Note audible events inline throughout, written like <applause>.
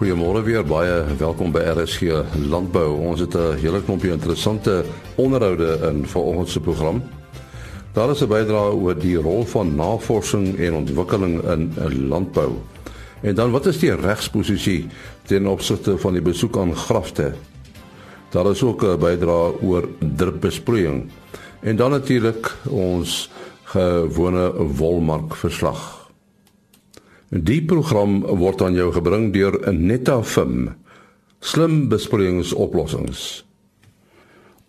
Goeiemôre weer, baie welkom by RSG Landbou. Ons het 'n hele klompie interessante onderhoude in vanoggend se program. Daar is 'n bydrae oor die rol van navorsing en ontwikkeling in 'n landbou. En dan wat is die regsposisie ten opsigte van die besoek aan grafte? Daar is ook 'n bydrae oor drupbesproeiing. En dan natuurlik ons gewone wolmark verslag. Die program word aan jou gebring deur Netafim. Slim besproeiingsoplossings.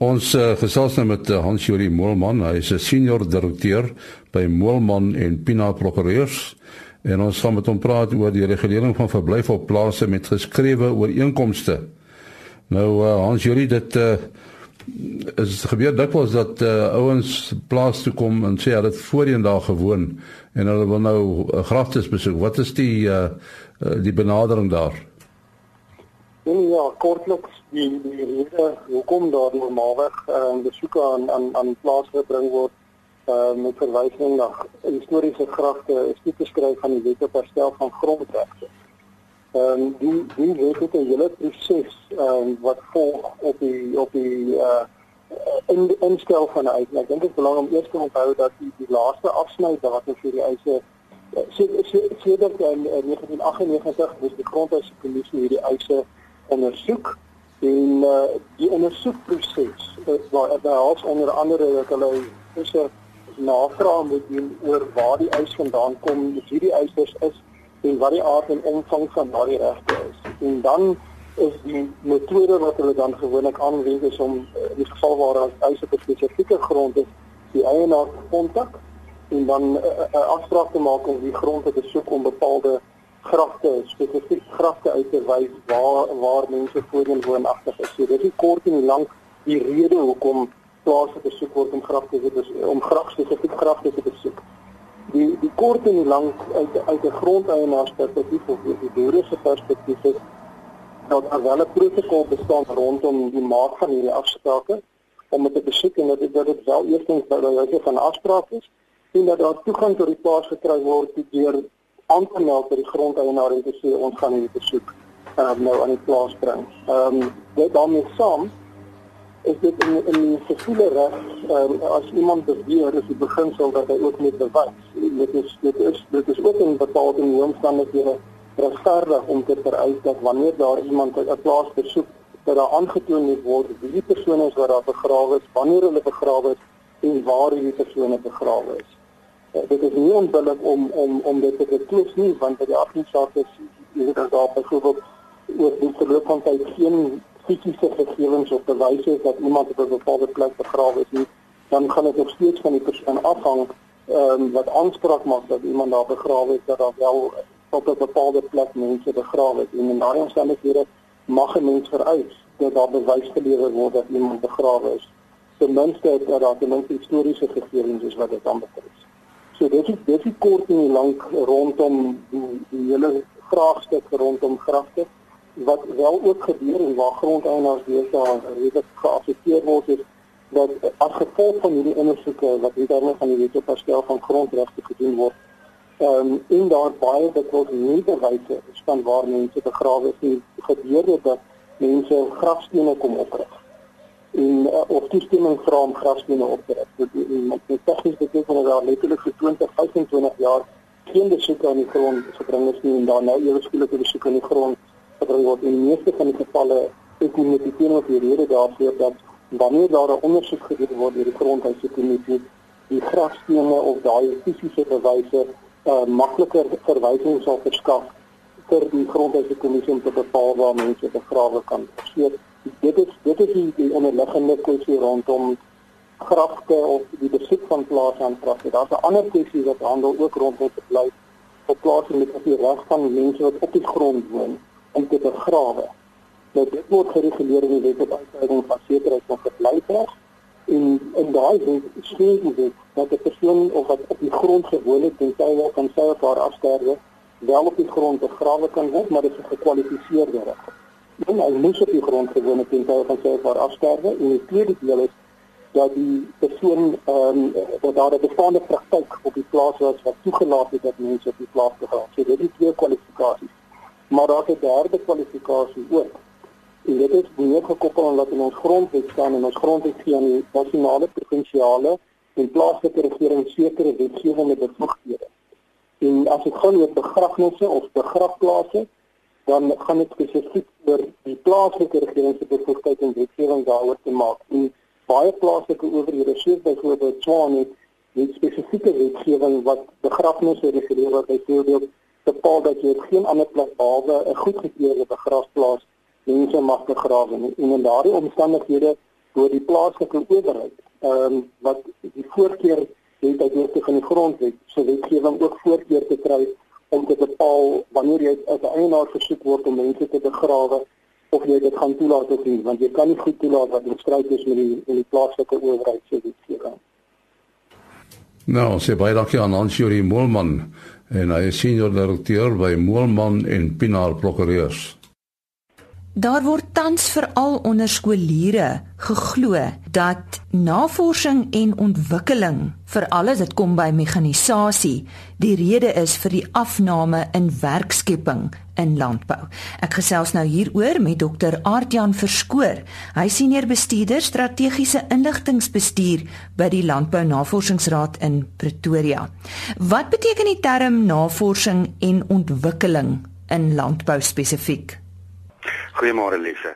Ons uh, gesels nou met uh, Hans Juri Moelman, hy is 'n senior direkteur by Moelman en Pina Prokureurs en ons gaan met hom praat oor die regulering van verblyf op plase met geskrewe ooreenkomste. Nou uh, Hans Juri dit uh, is gebeur dikwels dat uh, ouens plaas toe kom en sê hulle het voorheen daar gewoon en hulle wil nou uh, graftes besoek. Wat is die uh, uh, die benadering daar? Nee, ja, kortliks die die rede hoekom daar normaalweg uh, besoeke aan aan aan plase gebring word uh, met verwysing na historiese grafte is nie beskryf van die wet op herstel van grondregte. Ehm die die weet dit 'n hele proses ehm wat volg op die op die uh in die instel van 'n eis. Ek dink dit is belangrik om eers te onthou dat die die laaste afsnydatum vir die eise sedert in 1998 was die grondhuiskommissie hierdie eise ondersoek en uh die ondersoekproses uh, waar daar onder andere dat hulle is navraag moet doen oor waar die eis vandaan kom, wie die eisers is en wat die aard en omvang van daardie regte is. En dan is die metode wat hulle dan gewoonlik aanwend is om eh, in die geval waar daar 'n eise op spesifieke grond is, die eienaar te kontak en dan eh, eh, 'n afspraak te maak om die grond te besoek om bepaalde grafte, spesifiek grafte uit te wys waar waar mense voorheen woonagtig is. So dis nie kort en lank die rede hoekom plase besoek word om grafte te besoek, om grafte spesifiek grafte te besoek die die kort en die lank uit uit 'n grondeienaarsperspektief of die boerse perspektief is dat daar wel 'n protokol bestaan rondom die maak van hierdie afsprake om dit te besoek en dat dit dat dit wel eerstens by huise van afsprake is en dat daar toegang tot die plaas gekry word deur aan te meld by die grondeienaar en te sê ons gaan hierdie besoek um, nou aan die plaas bring. Ehm um, dit daarmee saam is dit in in die siviele reg um, as iemand beweer is die beginsel dat hy ook moet bewys. Dit is dit is dit is ook in bepaalde omstandighede regverdig om te vereis dat wanneer daar iemand 'n plaas besoek dat daar aangetoon moet word wie die persone is wat daar begrawe is, wanneer hulle begrawe is en waar hierdie persone begrawe is. Uh, dit is nie onbillik om om om dit te beklous nie want by die afspraak is jy weet dat daar byvoorbeeld oor die verloop van tyd geen fisiese gegevens of bewyse dat iemand op 'n bepaalde plek begrawe is nie, dan gaan dit nog steeds van die persoon afhang ehm um, wat aanspraak maak dat iemand daar begrawe is dat daar wel op 'n bepaalde plek mense begrawe is. En in daardie omstandighede mag 'n mens vereis dat daar bewys gelewer word dat iemand begrawe is. Ten minste dat daar ten minste historiese gegevens is wat dit dan betref. So dit is dit is kort en lank rondom die, die hele vraagstuk rondom grafte wat wel ook gebeur en waar grondeienaars deesdae redelik geaffekteer word is dat as gevolg van hierdie ondersoeke wat in terme van die wet op herstel van grondregte gedoen word, ehm um, en daar baie betrof nie bewyse is van waar mense begrawe is nie, gebeur dit dat mense grafstene kom oprig en uh, of toestemming vra om grafstene op te rig. Dit tegnies beteken dat daar letterlik vir 20, 25 jaar geen besoek aan die grond gebring is nie en daar nou ewe skielik 'n besoek aan die grond gebring word in die meeste van die gevalle ek moet net teen op die rede daarvoor dat wanneer daar 'n ondersoek gedoen word deur die grondhuiskommissie die grafstene of daai fisiese bewyse uh, makliker verwysing sal verskaf vir die grondhuiskommissie om te bepaal waar mense begrawe kan word. Dit is dit is die, die onderliggende kwessie rondom grafte of die besoek van plase aan grafte. Daar's 'n ander kwessie wat handel ook rondom verblyf op plase met die reg van mense wat op die grond woon om te begrawe. Nou dit word gereguleer in die wet op uitbreiding van sekerheid van verblyfreg en in daai wet sê dit dat 'n persoon of wat op die grond gewoon het ten tye van sy of haar afsterwe wel op die grond begrawe kan word, maar dit is 'n gekwalifiseerde reg. En hy moet op die grond gewoon het ten tye van sy of haar afsterwe en die tweede deel is dat die persoon ehm um, dat daar 'n bestaande praktyk op die plaas was wat toegelaat het dat mense op die plaas begrawe. So dit is twee kwalifikasies Maar daar's 'n derde kwalifikasie ook. En dit is meer gekoppel aan wat in ons grondwet staan en ons grondwet gee aan die nasionale, provinsiale en plaaslike regering sekere wetgewende bevoegdhede. En as dit gaan oor begrafnisse of begrafplase, dan gaan dit spesifiek oor die plaaslike regering se bevoegdheid en wetgewing daaroor te maak. En baie plaaslike owerhede, soos byvoorbeeld Tshwane, het spesifieke wetgewing wat begrafnisse reguleer wat byvoorbeeld bepaal dat jy geen ander plek behalwe 'n goedgekeurde begrafplaas mense mag begrawe nie. En in daardie omstandighede word die plaaslike owerheid ehm um, wat die voorkeur het uit hoofde van die grondwet se wetgewing ook voorkeur te kry om te bepaal wanneer jy as 'n eienaar versoek word om mense te begrawe of jy dit gaan toelaat of nie want jy kan nie goed toelaat dat dit stryd is met die met die plaaslike owerheid se wetgewing. Nou, sê baie dankie aan Hans-Juri Moelman en hy is senior direkteur by Moelman en Pinaar Prokureurs. Daar word tans veral onder skooliere geglo dat navorsing en ontwikkeling, veral as dit kom by mekanisasie, die rede is vir die afname in werkskepping in landbou. Ek gesels nou hieroor met Dr. Aartjan Verskoor. Hy senior bestuurder strategiese inligtingbestuur by die Landbou Navorsingsraad in Pretoria. Wat beteken die term navorsing en ontwikkeling in landbou spesifiek? Goeiemôre Lise.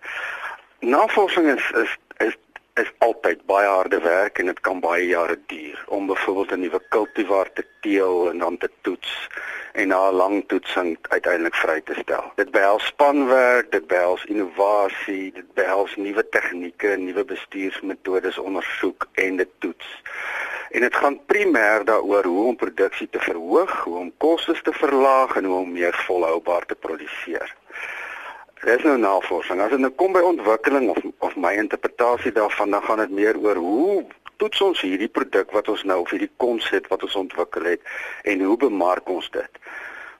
Navorsing is is is is altyd baie harde werk en dit kan baie jare duur om byvoorbeeld 'n nuwe kultivar te teel en dan te toets en na 'n lang toetsing uiteindelik vry te stel. Dit behels spanwerk, dit behels innovasie, dit behels nuwe tegnieke, nuwe bestuursmetodes ondersoek en dit toets. En dit gaan primêr daaroor hoe om produksie te verhoog, hoe om kostes te verlaag en hoe om meer volhoubaar te produseer. Dis nou navorsing. As dit nou kom by ontwikkeling of of my interpretasie daarvan, dan gaan dit meer oor hoe toets ons hierdie produk wat ons nou of hierdie konsep wat ons ontwikkel het en hoe bemark ons dit?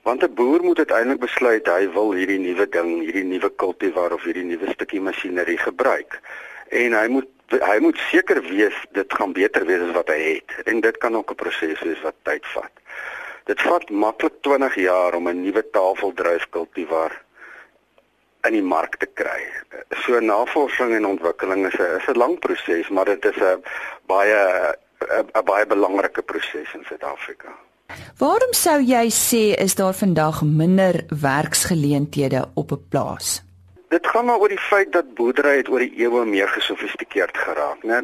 Want 'n boer moet uiteindelik besluit hy wil hierdie nuwe ding, hierdie nuwe kultivar of hierdie nuwe stukkie masjinerie gebruik. En hy moet hy moet seker wees dit gaan beter wees as wat hy het. En dit kan ook 'n proses wees wat tyd vat. Dit vat maklik 20 jaar om 'n nuwe tafeldruifkultivar in die mark te kry. So navorsing en ontwikkeling is 'n is 'n lang proses, maar dit is 'n baie 'n baie belangrike proses in Suid-Afrika. Waarom sou jy sê is daar vandag minder werksgeleenthede op 'n plaas? Dit gaan maar oor die feit dat boerdery het oor die eeue meer gesofistikeerd geraak, né?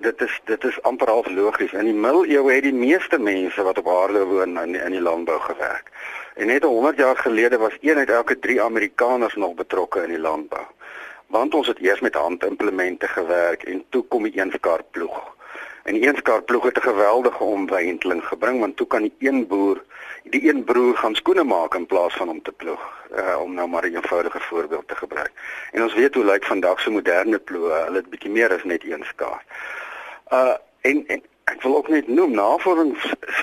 Dit is dit is amper half logies. In die middeleeue het die meeste mense wat op aarde woon in in die landbou gewerk. En net 100 jaar gelede was een uit elke 3 Amerikaners nog betrokke in die landbou. Want ons het eers met handimplemente gewerk en toe kom die eenskaar ploeg. En die eenskaar ploeg het 'n geweldige omwenteling gebring want toe kan die een boer, die een broer gaan skoene maak in plaas van om te ploeg, uh, om nou maar 'n eenvoudige voorbeeld te gebruik. En ons weet hoe lyk vandag se moderne ploë, hulle het bietjie meer as net eenskaar. Uh en, en Ek wil ook net noem navorsing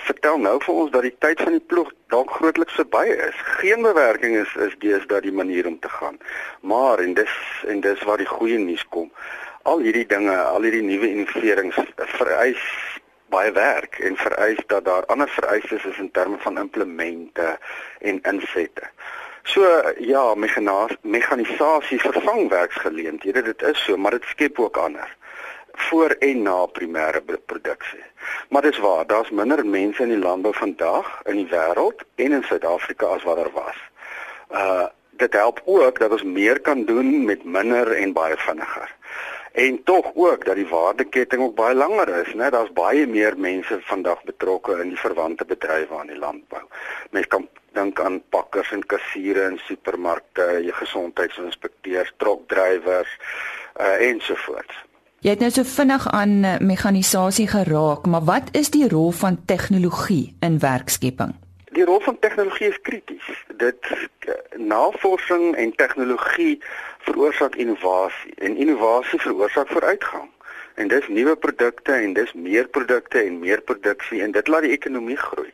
vertel nou vir ons dat die tyd van die ploeg dalk grootliks verby is. Geen bewerking is is deesdae die manier om te gaan. Maar en dis en dis waar die goeie nuus kom. Al hierdie dinge, al hierdie nuwe innoverings vereis baie werk en vereis dat daar ander vereistes is in terme van implemente en insette. So ja, mekanisasie vervang werksgeleenthede, dit is so, maar dit skep ook ander voor en na primêre produksie. Maar dis waar, daar's minder mense in die landbou vandag in die wêreld en in Suid-Afrika as wat daar was. Uh dit help ook dat ons meer kan doen met minder en baie vinniger. En tog ook dat die waardeketting ook baie langer is, né? Daar's baie meer mense vandag betrokke in die verwante bedrywe aan die landbou. Mense kan dink aan pakkers en kassiere in supermarkte, jou gesondheidsinspekteurs, trokdrywers uh ensovoorts. Jy het nou so vinnig aan eh, mekanisasie geraak, maar wat is die rol van tegnologie in werkskepping? Die rol van tegnologie is krities. Dit eh, navorsing en tegnologie veroorsaak innovasie en innovasie veroorsaak vooruitgang. En dis nuwe produkte en dis meer produkte en meer produksie en dit laat die ekonomie groei.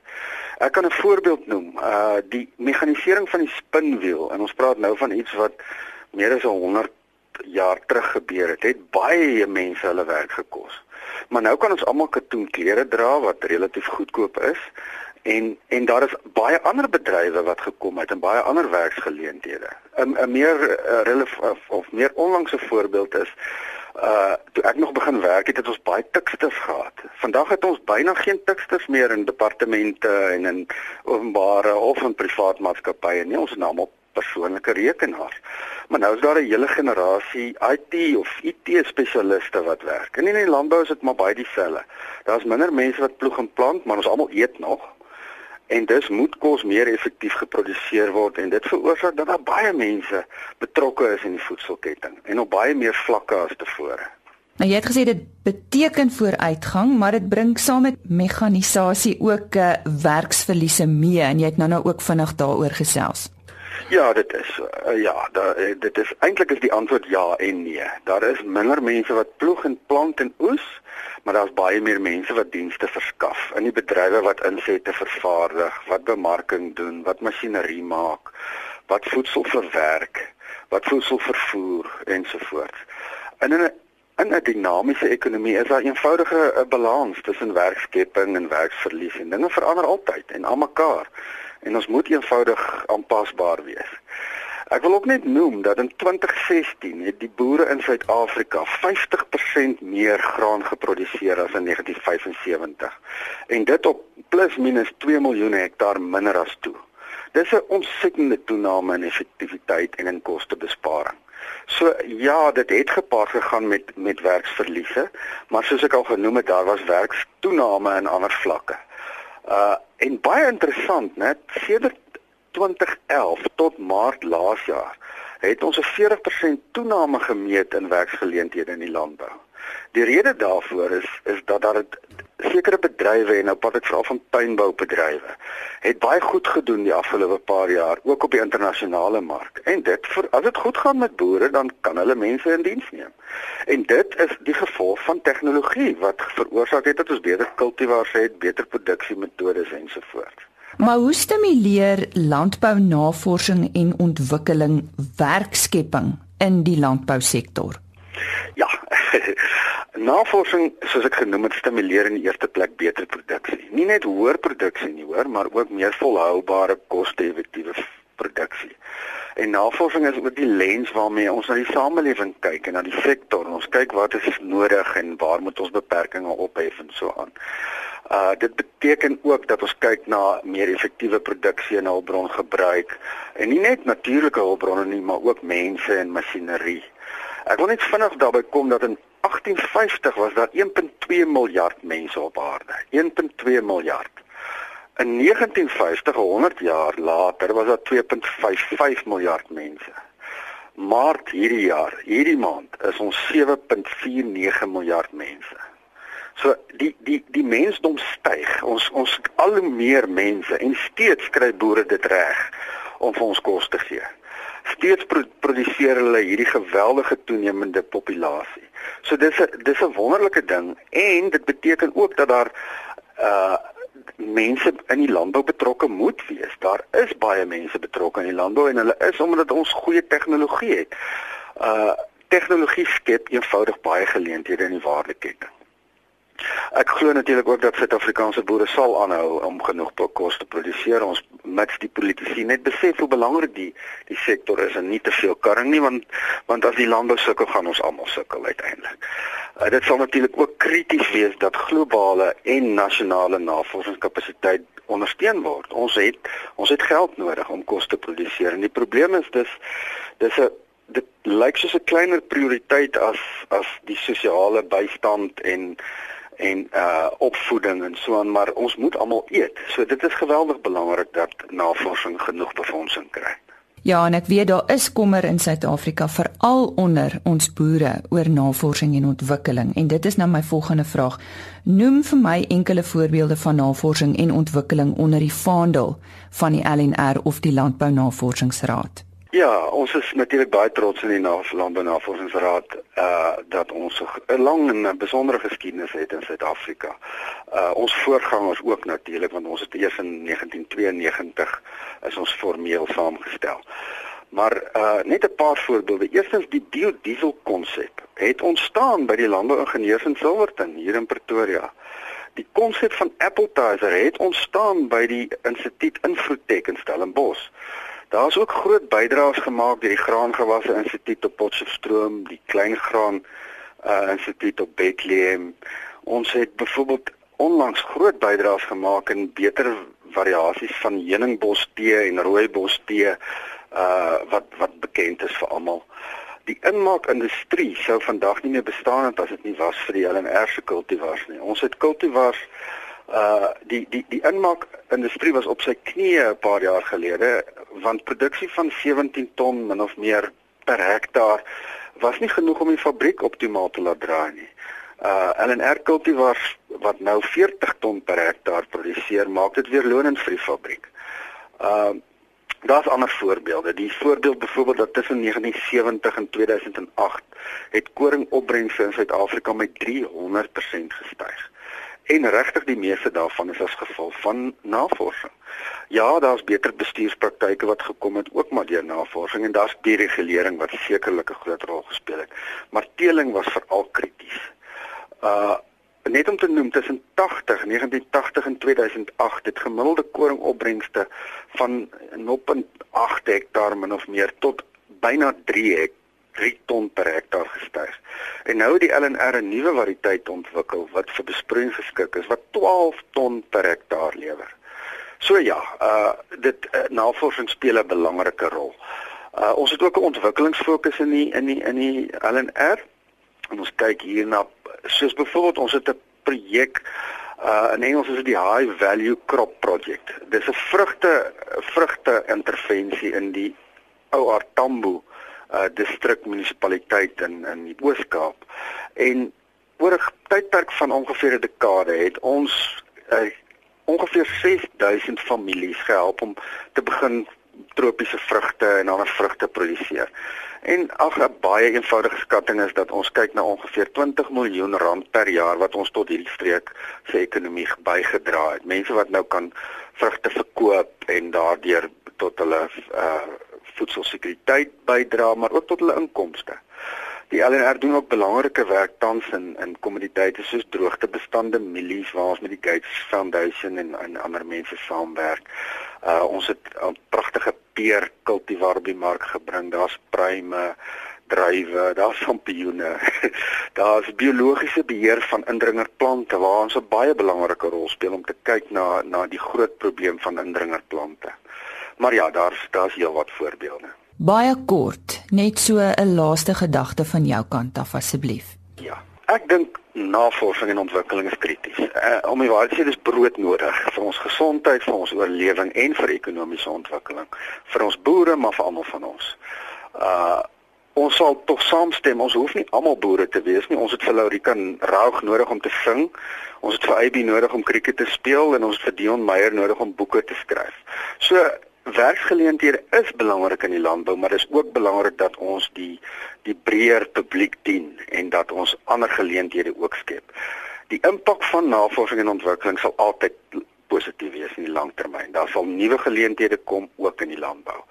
Ek kan 'n voorbeeld noem, uh die mekanisering van die spinwiel en ons praat nou van iets wat meer as 100 jaar terug gebeur het, het baie mense hulle werk gekos. Maar nou kan ons almal katoen klere dra wat relatief goedkoop is En en daar is baie ander bedrywe wat gekom het en baie ander werksgeleenthede. 'n 'n meer uh, relevant of meer onlangse voorbeeld is uh toe ek nog begin werk het, het ons baie tiksters gehad. Vandag het ons byna geen tiksters meer in departemente en in openbare of in privaat maatskappye nie. Ons het nou almal persoonlike rekenaars. Maar nou is daar 'n hele generasie IT of IT spesialiste wat werk. En in die landbou is dit maar baie dieselfde. Daar's minder mense wat ploeg en plant, maar ons almal eet nog en dus moet kos meer effektief geproduseer word en dit veroorsaak dat daar baie mense betrokke is in die voedselketting en op baie meer vlakke as tevore. Nou jy het gesê dit beteken vooruitgang, maar dit bring saam met mekanisasie ook uh, werksverliese mee en jy het nou nou ook vinnig daaroor gesels. Ja, dit is uh, ja, da, eh, dit is eintlik is die antwoord ja en nee. Daar is minder mense wat ploeg en plant en oes maar daar's baie meer mense wat dienste verskaf in die bedrywe wat insette vervaardig, wat bemarking doen, wat masjinerie maak, wat voedsel verwerk, wat voedsel vervoer ensovoorts. In 'n in 'n dinamiese ekonomie is daar eenvoudige 'n eh, balans tussen werkskepping en werksverlies en dinge verander altyd en almekaar en ons moet eenvoudig aanpasbaar wees. Ek wil ook net noem dat in 2016 het die boere in Suid-Afrika 50% meer graan geproduseer as in 1975 en dit op plus minus 2 miljoen hektaar minder as toe. Dis 'n ontsettende toename in effektiwiteit en in kostebesparing. So ja, dit het gepaard gegaan met met werksverliese, maar soos ek al genoem het, daar was werkstoename in ander vlakke. Uh en baie interessant, net sedert 2011 tot Maart laas jaar het ons 'n 40% toename gemeet in werksgeleenthede in die landbou. Die rede daarvoor is is dat daar het sekere bedrywe en nou praat ek veral van tuinboubedrywe het baie goed gedoen die afgelope paar jaar ook op die internasionale mark. En dit vir as dit goed gaan met boere dan kan hulle mense in diens neem. En dit is die gevolg van tegnologie wat veroorsaak het dat ons beter kultivars het, beter produksiemetodes ensovoorts. Maar hoe stimuleer landbounavorsing en ontwikkeling werkskepping in die landbousektor? Ja. <laughs> Navorsing, soos ek genoem het, stimuleer in die eerste plek beter produksie. Nie net hoër produksie nie, hoor, maar ook meer volhoubare koste-effektiewe produksie. En navorsing is ook die lens waarmee ons na die samelewing kyk en na die sektor. Ons kyk wat is nodig en waar moet ons beperkings ophef en so aan. Uh dit beteken ook dat ons kyk na meer effektiewe produksie en hulpbrongebruik en nie net natuurlike hulpbronne nie, maar ook mense en masjinerie. Ek wil net vinnig daarby kom dat in 1850 was daar 1.2 miljard mense op aarde. 1.2 miljard. In 1950, 100 jaar later, was daar 2.55 miljard mense. Maart hierdie jaar, hierdie maand, is ons 7.49 miljard mense. So die die die mensdom styg. Ons ons al hoe meer mense en steeds kry boere dit reg om vir ons kos te gee. Steeds pro produseer hulle hierdie geweldige toenemende populasie. So dis 'n dis 'n wonderlike ding en dit beteken ook dat daar uh mense in die landbou betrokke moet wees. Daar is baie mense betrokke in die landbou en hulle is omdat ons goeie tegnologie het. Uh tegnologie skep eenvoudig baie geleenthede in die waardeketting. Ek glo natuurlik ook dat Suid-Afrikaanse boere sal aanhou om genoeg kos te produseer. Ons mits die politici net besef hoe belangrik die die sektor is en nie te veel karring nie want want as die landbou sukkel gaan ons almal sukkel uiteindelik. Uh, dit sal natuurlik ook krities wees dat globale en nasionale navorsingskapasiteit ondersteun word. Ons het ons het geld nodig om kos te produseer en die probleem is dis dis 'n dit lyk soos 'n kleiner prioriteit as as die sosiale bystand en en uh opvoeding en so aan maar ons moet almal eet. So dit is geweldig belangrik dat navorsing genoeg befondsing kry. Ja, en ek weet daar is kommer in Suid-Afrika veral onder ons boere oor navorsing en ontwikkeling en dit is nou my volgende vraag. Noem vir my enkele voorbeelde van navorsing en ontwikkeling onder die vaandel van die LNR of die Landbou Navorsingsraad. Ja, ons is natuurlik baie trots in die Landbou Navorsingsraad uh dat ons 'n lang en besondere geskiedenis het in Suid-Afrika. Uh ons voorgangers ook natuurlik want ons het eers in 1992 is ons formeel saamgestel. Maar uh net 'n paar voorbeelde. Eerstens die biodiesel konsep het ontstaan by die landbouingenieurs in Silverton hier in Pretoria. Die konsep van appetizer het ontstaan by die Instituut Infrotech in Stellenbosch. Daar's ook groot bydraes gemaak deur die Graangewasse Instituut op Potchefstroom, die Kleingraan uh Instituut op Bethlehem. Ons het byvoorbeeld onlangs groot bydraes gemaak in beter variasies van heuningbos tee en rooibos tee uh wat wat bekend is vir almal. Die inmaakindustrie sou vandag nie meer bestaan het as dit nie was vir die LNR se kultivars nie. Ons het kultivars uh die die die inmaakindustrie was op sy knieë 'n paar jaar gelede want produksie van 17 ton min of meer per hektaar was nie genoeg om die fabriek optimaal te laat draai nie. Uh LNR kultivars wat nou 40 ton per hektaar produseer, maak dit weer lonend vir die fabriek. Uh daar's ander voorbeelde. Die voorbeeld byvoorbeeld dat tussen 1970 en 2008 het koringopbrengste in Suid-Afrika met 300% gestyg. En regtig die meeste daarvan is as gevolg van navorsing. Ja, daar's beter bestuurspraktyke wat gekom het ook maar deur navorsing en daar's deregulering wat sekerlik 'n groot rol gespeel het. Maar teeling was veral krities. Uh net om te noem tussen 80 1980 en 2008 het gemiddelde koringopbrengste van 0.8 hektaar min of meer tot byna 3 hek 3 ton per hektaar gestyg. En nou het die LNR 'n nuwe variëteit ontwikkel wat vir besproeiing geskik is wat 12 ton per hektaar lewer. So ja, uh dit uh, navorsing speel 'n belangrike rol. Uh ons het ook 'n ontwikkelingsfokus in die in die in die LNR. En ons kyk hier na soos byvoorbeeld ons het 'n projek uh in Engels is dit die High Value Crop Project. Dis 'n vrugte vrugte intervensie in die OR Tambo uh distrik munisipaliteit in in die Oos-Kaap. En oor 'n tydperk van ongeveer 'n dekade het ons uh, ongeveer 6000 families gehelp om te begin tropiese vrugte en ander vrugte produseer. En ag 'n baie eenvoudige skatting is dat ons kyk na ongeveer 20 miljoen rand per jaar wat ons tot hierdie streek se ekonomie bygedra het. Mense wat nou kan vrugte verkoop en daardeur tot hulle uh voedselsekuriteit bydra, maar ook tot hulle inkomste. Die LNR doen ook belangrike werk tans in in kommoditeite soos droogtebestande mielies waar ons met die Gates Foundation en en ander mense saamwerk. Uh ons het 'n pragtige peer kultivar die mark gebring. Daar's pruime, druiwe, daar's champioene. <laughs> daar's biologiese beheer van indringerplante waar ons 'n baie belangrike rol speel om te kyk na na die groot probleem van indringerplante. Maar ja, daar's daar's heelwat voorbeelde. Baie kort, net so 'n laaste gedagte van jou kant af asseblief. Ja. Ek dink navorsing en ontwikkeling is krities. Uh, om die waarheid te sê, dis broodnodig vir ons gesondheid, vir ons oorlewing en vir ekonomiese ontwikkeling, vir ons boere, maar vir almal van ons. Uh ons sal tog saamstem, ons hoef nie almal boere te wees nie. Ons het vir Laurika Raug nodig om te sing. Ons het vir AB nodig om krieket te speel en ons het vir Dion Meyer nodig om boeke te skryf. So werksgeleenthede is belangrik in die landbou, maar dit is ook belangrik dat ons die die breër publiek dien en dat ons ander geleenthede ook skep. Die impak van navorsing en ontwikkeling sal altyd positief wees in die langtermyn. Daar sal nuwe geleenthede kom ook in die landbou.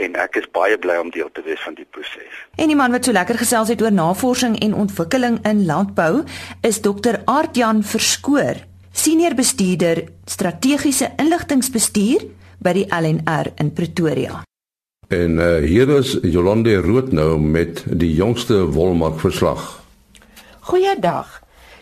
En ek is baie bly om deel te wees van die proses. En die man wat so lekker gesels het oor navorsing en ontwikkeling in landbou is Dr. Aart-Jan Verskoor, senior bestuurder strategiese inligtingbestuur by die LNR in Pretoria. En uh, hier is Jolande Rood nou met die jongste wolmark verslag. Goeiedag.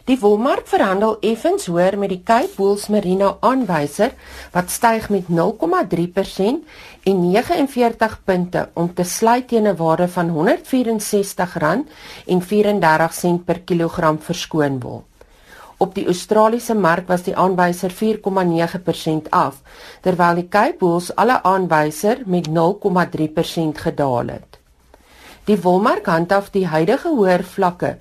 Die wolmark verhandel effens hoër met die Cape Bulls Merino aanwyser wat styg met 0,3% en 49 punte om te sluit teen 'n waarde van R164 en 34 sent per kilogram verskoon wol. Op die Australiese mark was die aanwyser 4,9% af, terwyl die Cape Bulls alle aanwyser met 0,3% gedaal het. Die wolmark handhaaf die huidige hoër vlakke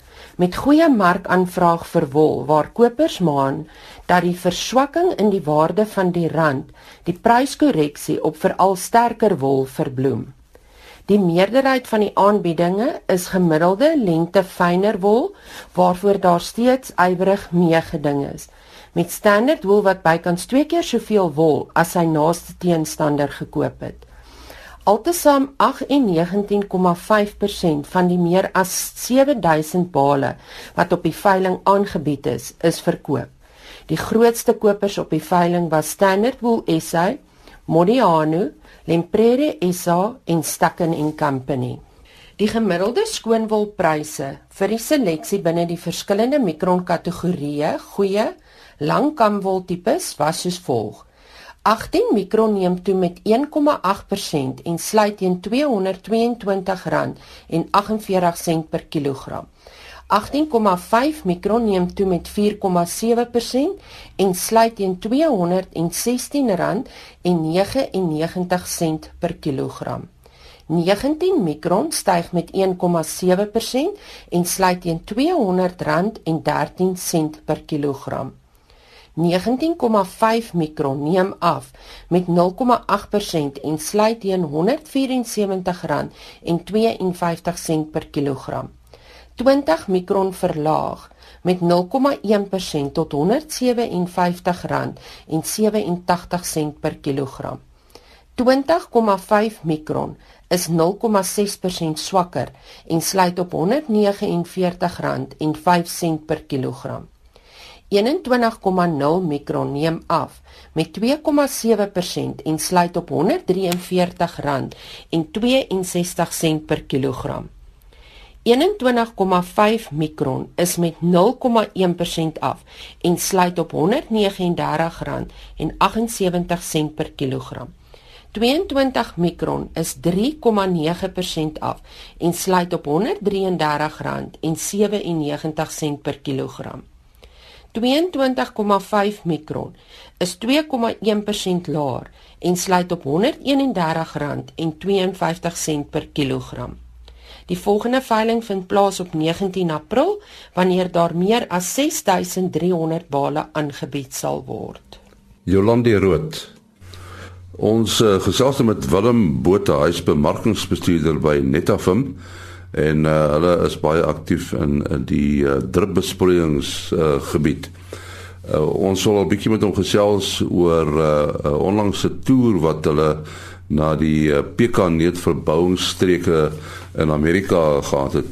met goeie markaanvraag vir wol waar kopers maan dat die verswakking in die waarde van die rand die pryskorreksie op veral sterker wol verbloem. Die meerderheid van die aanbiedinge is gemiddelde lengte fyner wol waarvoor daar steeds ywerig meegeding is. Met standaard wol wat bykans 2 keer soveel wol as sy naaste teenstander gekoop het. Altesaam 98,5% van die meer as 7000 bale wat op die veiling aangebied is, is verkoop. Die grootste kopers op die veiling was Standard Wool SA, Modiano, Lemprere SA en Stacken & Company. Die gemiddelde skoonwolpryse vir die seleksie binne die verskillende mikron kategorieë, goeie, langkamwol tipes was soos volg: 18 mikron neem toe met 1,8% en sluit teen R222,48 per kilogram. 18,5 mikron neem toe met 4,7% en sluit teen R216,99 per kilogram. 19 mikron styg met 1,7% en sluit teen R200,13 per kilogram. 19,5 mikron neem af met 0,8% en sluit teen R174,52 per kilogram. 20 mikron verlaag met 0,1% tot R157,87 per kilogram. 20,5 mikron is 0,6% swakker en sluit op R149,05 per kilogram. 21,0 mikron neem af met 2,7% en sluit op R143,62 per kilogram. 21,5 mikron is met 0,1% af en sluit op R139,78 per kilogram. 22 mikron is 3,9% af en sluit op R133,97 per kilogram. 22,5 mikron is 2,1% laer en sluit op R131,52 per kilogram. Die volgende veiling vind plaas op 19 April wanneer daar meer as 6300 bale aangebied sal word. Jolande Rood. Ons uh, gesels met Willem Botha, hy's bemarkingsbestuurder by Netafim en uh, hulle is baie aktief in, in die uh, drupbesproeiingsgebied. Uh, uh, ons sal 'n bietjie met hom gesels oor 'n uh, onlangse toer wat hulle na die uh, pekanneutverbouingsstreke in Amerika gehad het.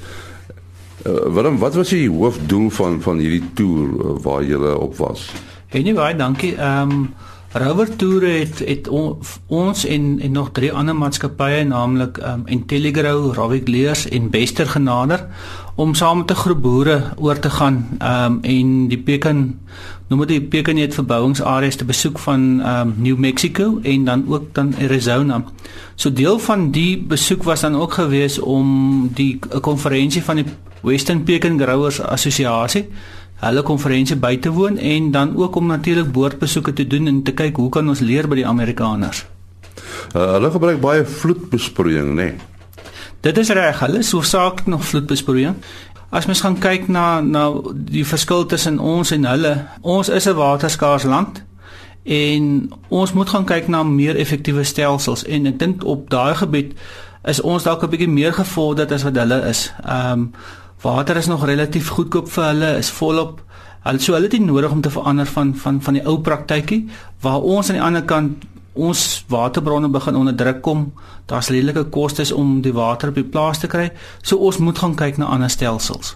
Uh, Willem, wat was die hoofdoel van van hierdie toer uh, waar jy op was? Anyway, dankie. Ehm um, Rover Tour het het on, ons en en nog drie ander maatskappye naamlik um, Intelligrow, Ravik Leers en Bester genader om saam met 'n groep boere oor te gaan um, en die Pekan noem dit Pekan verbouingsareas te besoek van um, New Mexico en dan ook dan Arizona. So deel van die besoek was dan ook gewees om die konferensie van die Western Pekan Growers Assosiasie hulle konferensie by te woon en dan ook om natuurlik boordbesoeke te doen en te kyk hoe kan ons leer by die Amerikaners. Uh, hulle gebruik baie vloedbesproeiing, nê. Nee. Dit is reg, hulle is hoofsaaklik nog vloedbesproeiing. As mens gaan kyk na na die verskil tussen ons en hulle, ons is 'n waterskaars land en ons moet gaan kyk na meer effektiewe stelsels en ek dink op daai gebied is ons dalk 'n bietjie meer gevorderd as wat hulle is. Ehm um, Water is nog relatief goedkoop vir hulle, is volop. Hulle so hulle het nie nodig om te verander van van van die ou praktykie waar ons aan die ander kant ons waterbronne begin onder druk kom. Daar's redelike kostes om die water op die plaas te kry. So ons moet gaan kyk na ander stelsels.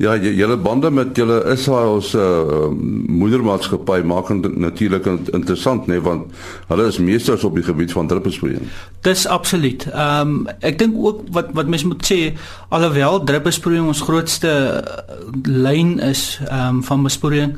Ja, julle bande met julle Israel se uh, moedermaatskappy maak dit natuurlik interessant nê nee, want hulle is meesters op die gebied van druppelsproeiing. Dis absoluut. Ehm um, ek dink ook wat wat mens moet sê alhoewel druppelsproeiing ons grootste uh, lyn is ehm um, van besproeiing,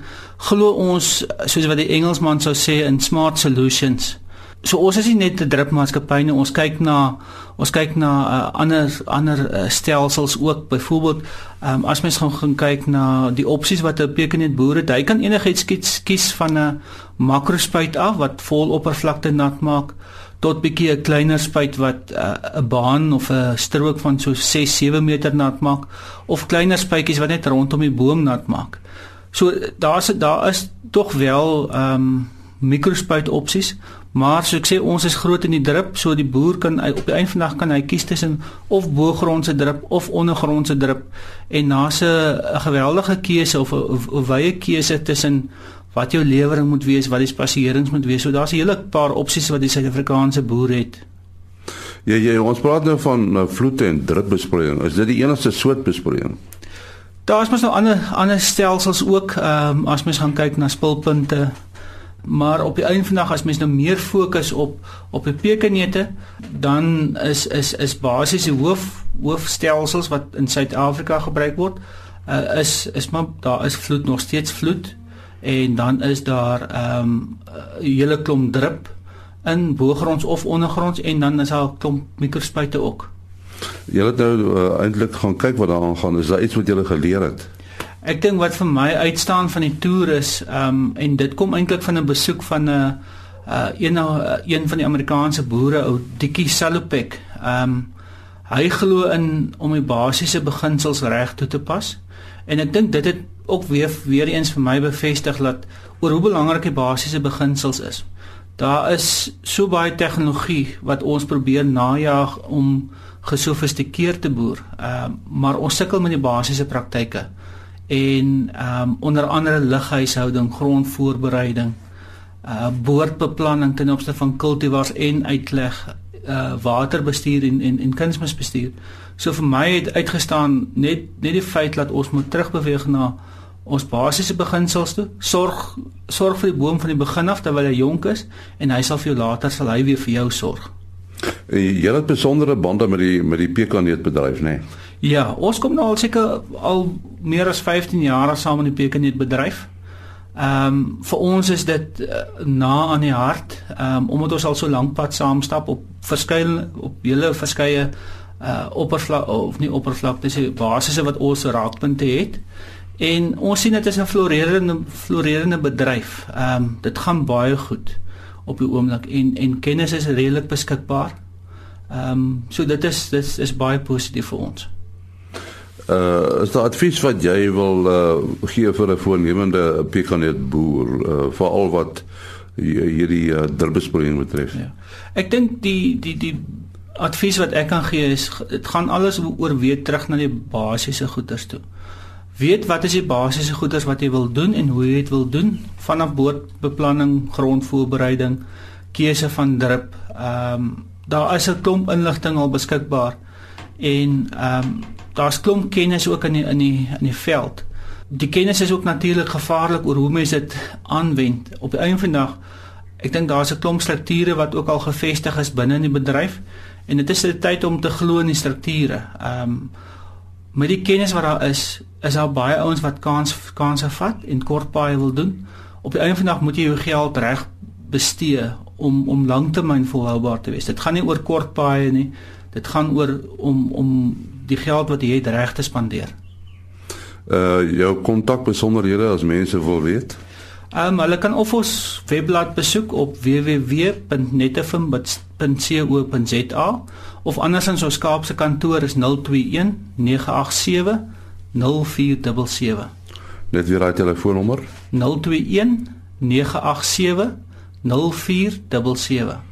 glo ons soos wat die Engelsman sou sê in smart solutions So ons is nie net 'n drupmaatskappy nie, ons kyk na ons kyk na uh, ander ander uh, stelsels ook. Byvoorbeeld, um, as mens gaan, gaan kyk na die opsies wat 'n pekenet boere, hy kan enigiets kies, kies van 'n makrospuit af wat vol oppervlakte nat maak tot bietjie 'n kleiner spuit wat uh, 'n uh, baan of 'n strook van so 6-7 meter nat maak of kleiner spuitjies wat net rondom die boom nat maak. So daar's daar is tog wel ehm um, mikrospuit opsies Maar so ek sê ons is groot in die drup, so die boer kan op die einde van die dag kan hy kies tussen of bo-grondse drup of ondergrondse drup en na 'n geweldige keuse of 'n wye keuse tussen wat jou lewering moet wees, wat die spasierings moet wees. So daar's 'n hele paar opsies wat die Suid-Afrikaanse boer het. Ja ja, ons praat nou van vloed en drupbesproeiing. Is dit die enigste soort besproeiing? Daar's mos nou ander ander stelsels ook, ehm um, as mens gaan kyk na spulpunte. Maar op die einde van die dag as mens nou meer fokus op op die pekanete, dan is is is basies die hoof hoofstelsels wat in Suid-Afrika gebruik word, uh, is is maar daar is vloed nog steeds vloed en dan is daar ehm um, 'n hele klomp drip in bogronds of ondergronds en dan is daar 'n klomp mikrospuite ook. Jy het nou uh, eintlik gaan kyk wat daar aangaan. Is daar iets wat jy geleer het? Ek dink wat vir my uitstaan van die toer is ehm um, en dit kom eintlik van 'n besoek van 'n uh, uh, een uh, een van die Amerikaanse boere ou Dikkie Salopek. Ehm um, hy glo in om die basiese beginsels reg toe te pas. En ek dink dit het ook weer weer eens vir my bevestig dat oor hoe belangrik die basiese beginsels is. Daar is so baie tegnologie wat ons probeer najag om gesofistikeerd te boer. Ehm uh, maar ons sukkel met die basiese praktyke. En ehm um, onder andere lughuishouding, grondvoorbereiding, uh boordbeplanning ten opsigte van kultivars en uitleg uh waterbestuur en en, en kunsmisbestuur. So vir my het uitgestaan net net die feit dat ons moet terugbeweeg na ons basiese beginsels toe. Sorg sorg vir die boom van die begin af terwyl hy jonk is en hy sal vir jou later sal hy weer vir jou sorg. Jy het besondere bande met die met die pekaneetbedryf, nê? Nee? Ja, ons kom nou al seker al meer as 15 jaar saam in die pekaneetbedryf. Ehm um, vir ons is dit uh, na aan die hart, ehm um, omdat ons al so lank pad saam stap op verskeie op hele verskeie uh oppervlak of nie oppervlak dis die basisse wat ons raakpunte het. En ons sien dit is 'n florerende florerende bedryf. Ehm um, dit gaan baie goed op die oomblik en en kennis is redelik beskikbaar. Ehm um, so dit is dit is baie positief vir ons. Uh is daar advies wat jy wil uh gee vir 'n voornemende pekanet boer uh veral wat hierdie uh, drbesproeiing betref? Ja. Ek dink die die die advies wat ek kan gee is dit gaan alles oor weer terug na die basiese goeders toe. Weet wat is die basiese goeders wat jy wil doen en hoe jy dit wil doen vanaf boordbeplanning, grondvoorbereiding, keuse van drip. Ehm um, daar is 'n klomp inligting al beskikbaar en ehm um, daar's klomp kennis ook in die, in die in die veld. Die kennis is ook natuurlik gevaarlik oor hoe mense dit aanwend. Op die einde van die dag ek dink daar's 'n klomp strukture wat ook al gevestig is binne in die bedryf en dit is 'n tyd om te glo in die strukture. Ehm um, met die kennis wat daar is, is daar baie ouens wat kans kanse vat en kort paai wil doen. Op die einde van die dag moet jy jou geld reg bestee om om lanktermyn volhoubaar te wees. Dit gaan nie oor kort paai nie. Dit gaan oor om om die geld wat jy het reg te spandeer. Uh jou kontak besonderhede as mense wil weet. Ehm um, hulle kan of ons webblad besoek op www.netefim.co.za of andersins ons Kaapse kantoor is 021 987 0477. Net weer daai telefoonnommer 021 987 0477.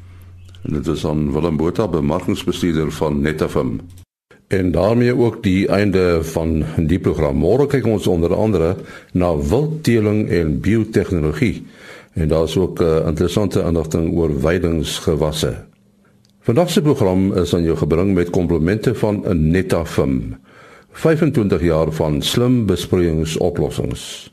En dit is aan Willem Botha, bemarkingsbestuurder van Netafim. En daarmee ook die einde van die program. Môre kyk ons onder andere na wildteeling en biotehnologie. En daar's ook 'n uh, interessante inligting oor weidingsgewasse. Vandag se program is aan jou gebring met komplimente van Netafim. 25 jaar van slim besproeiingsoplossings.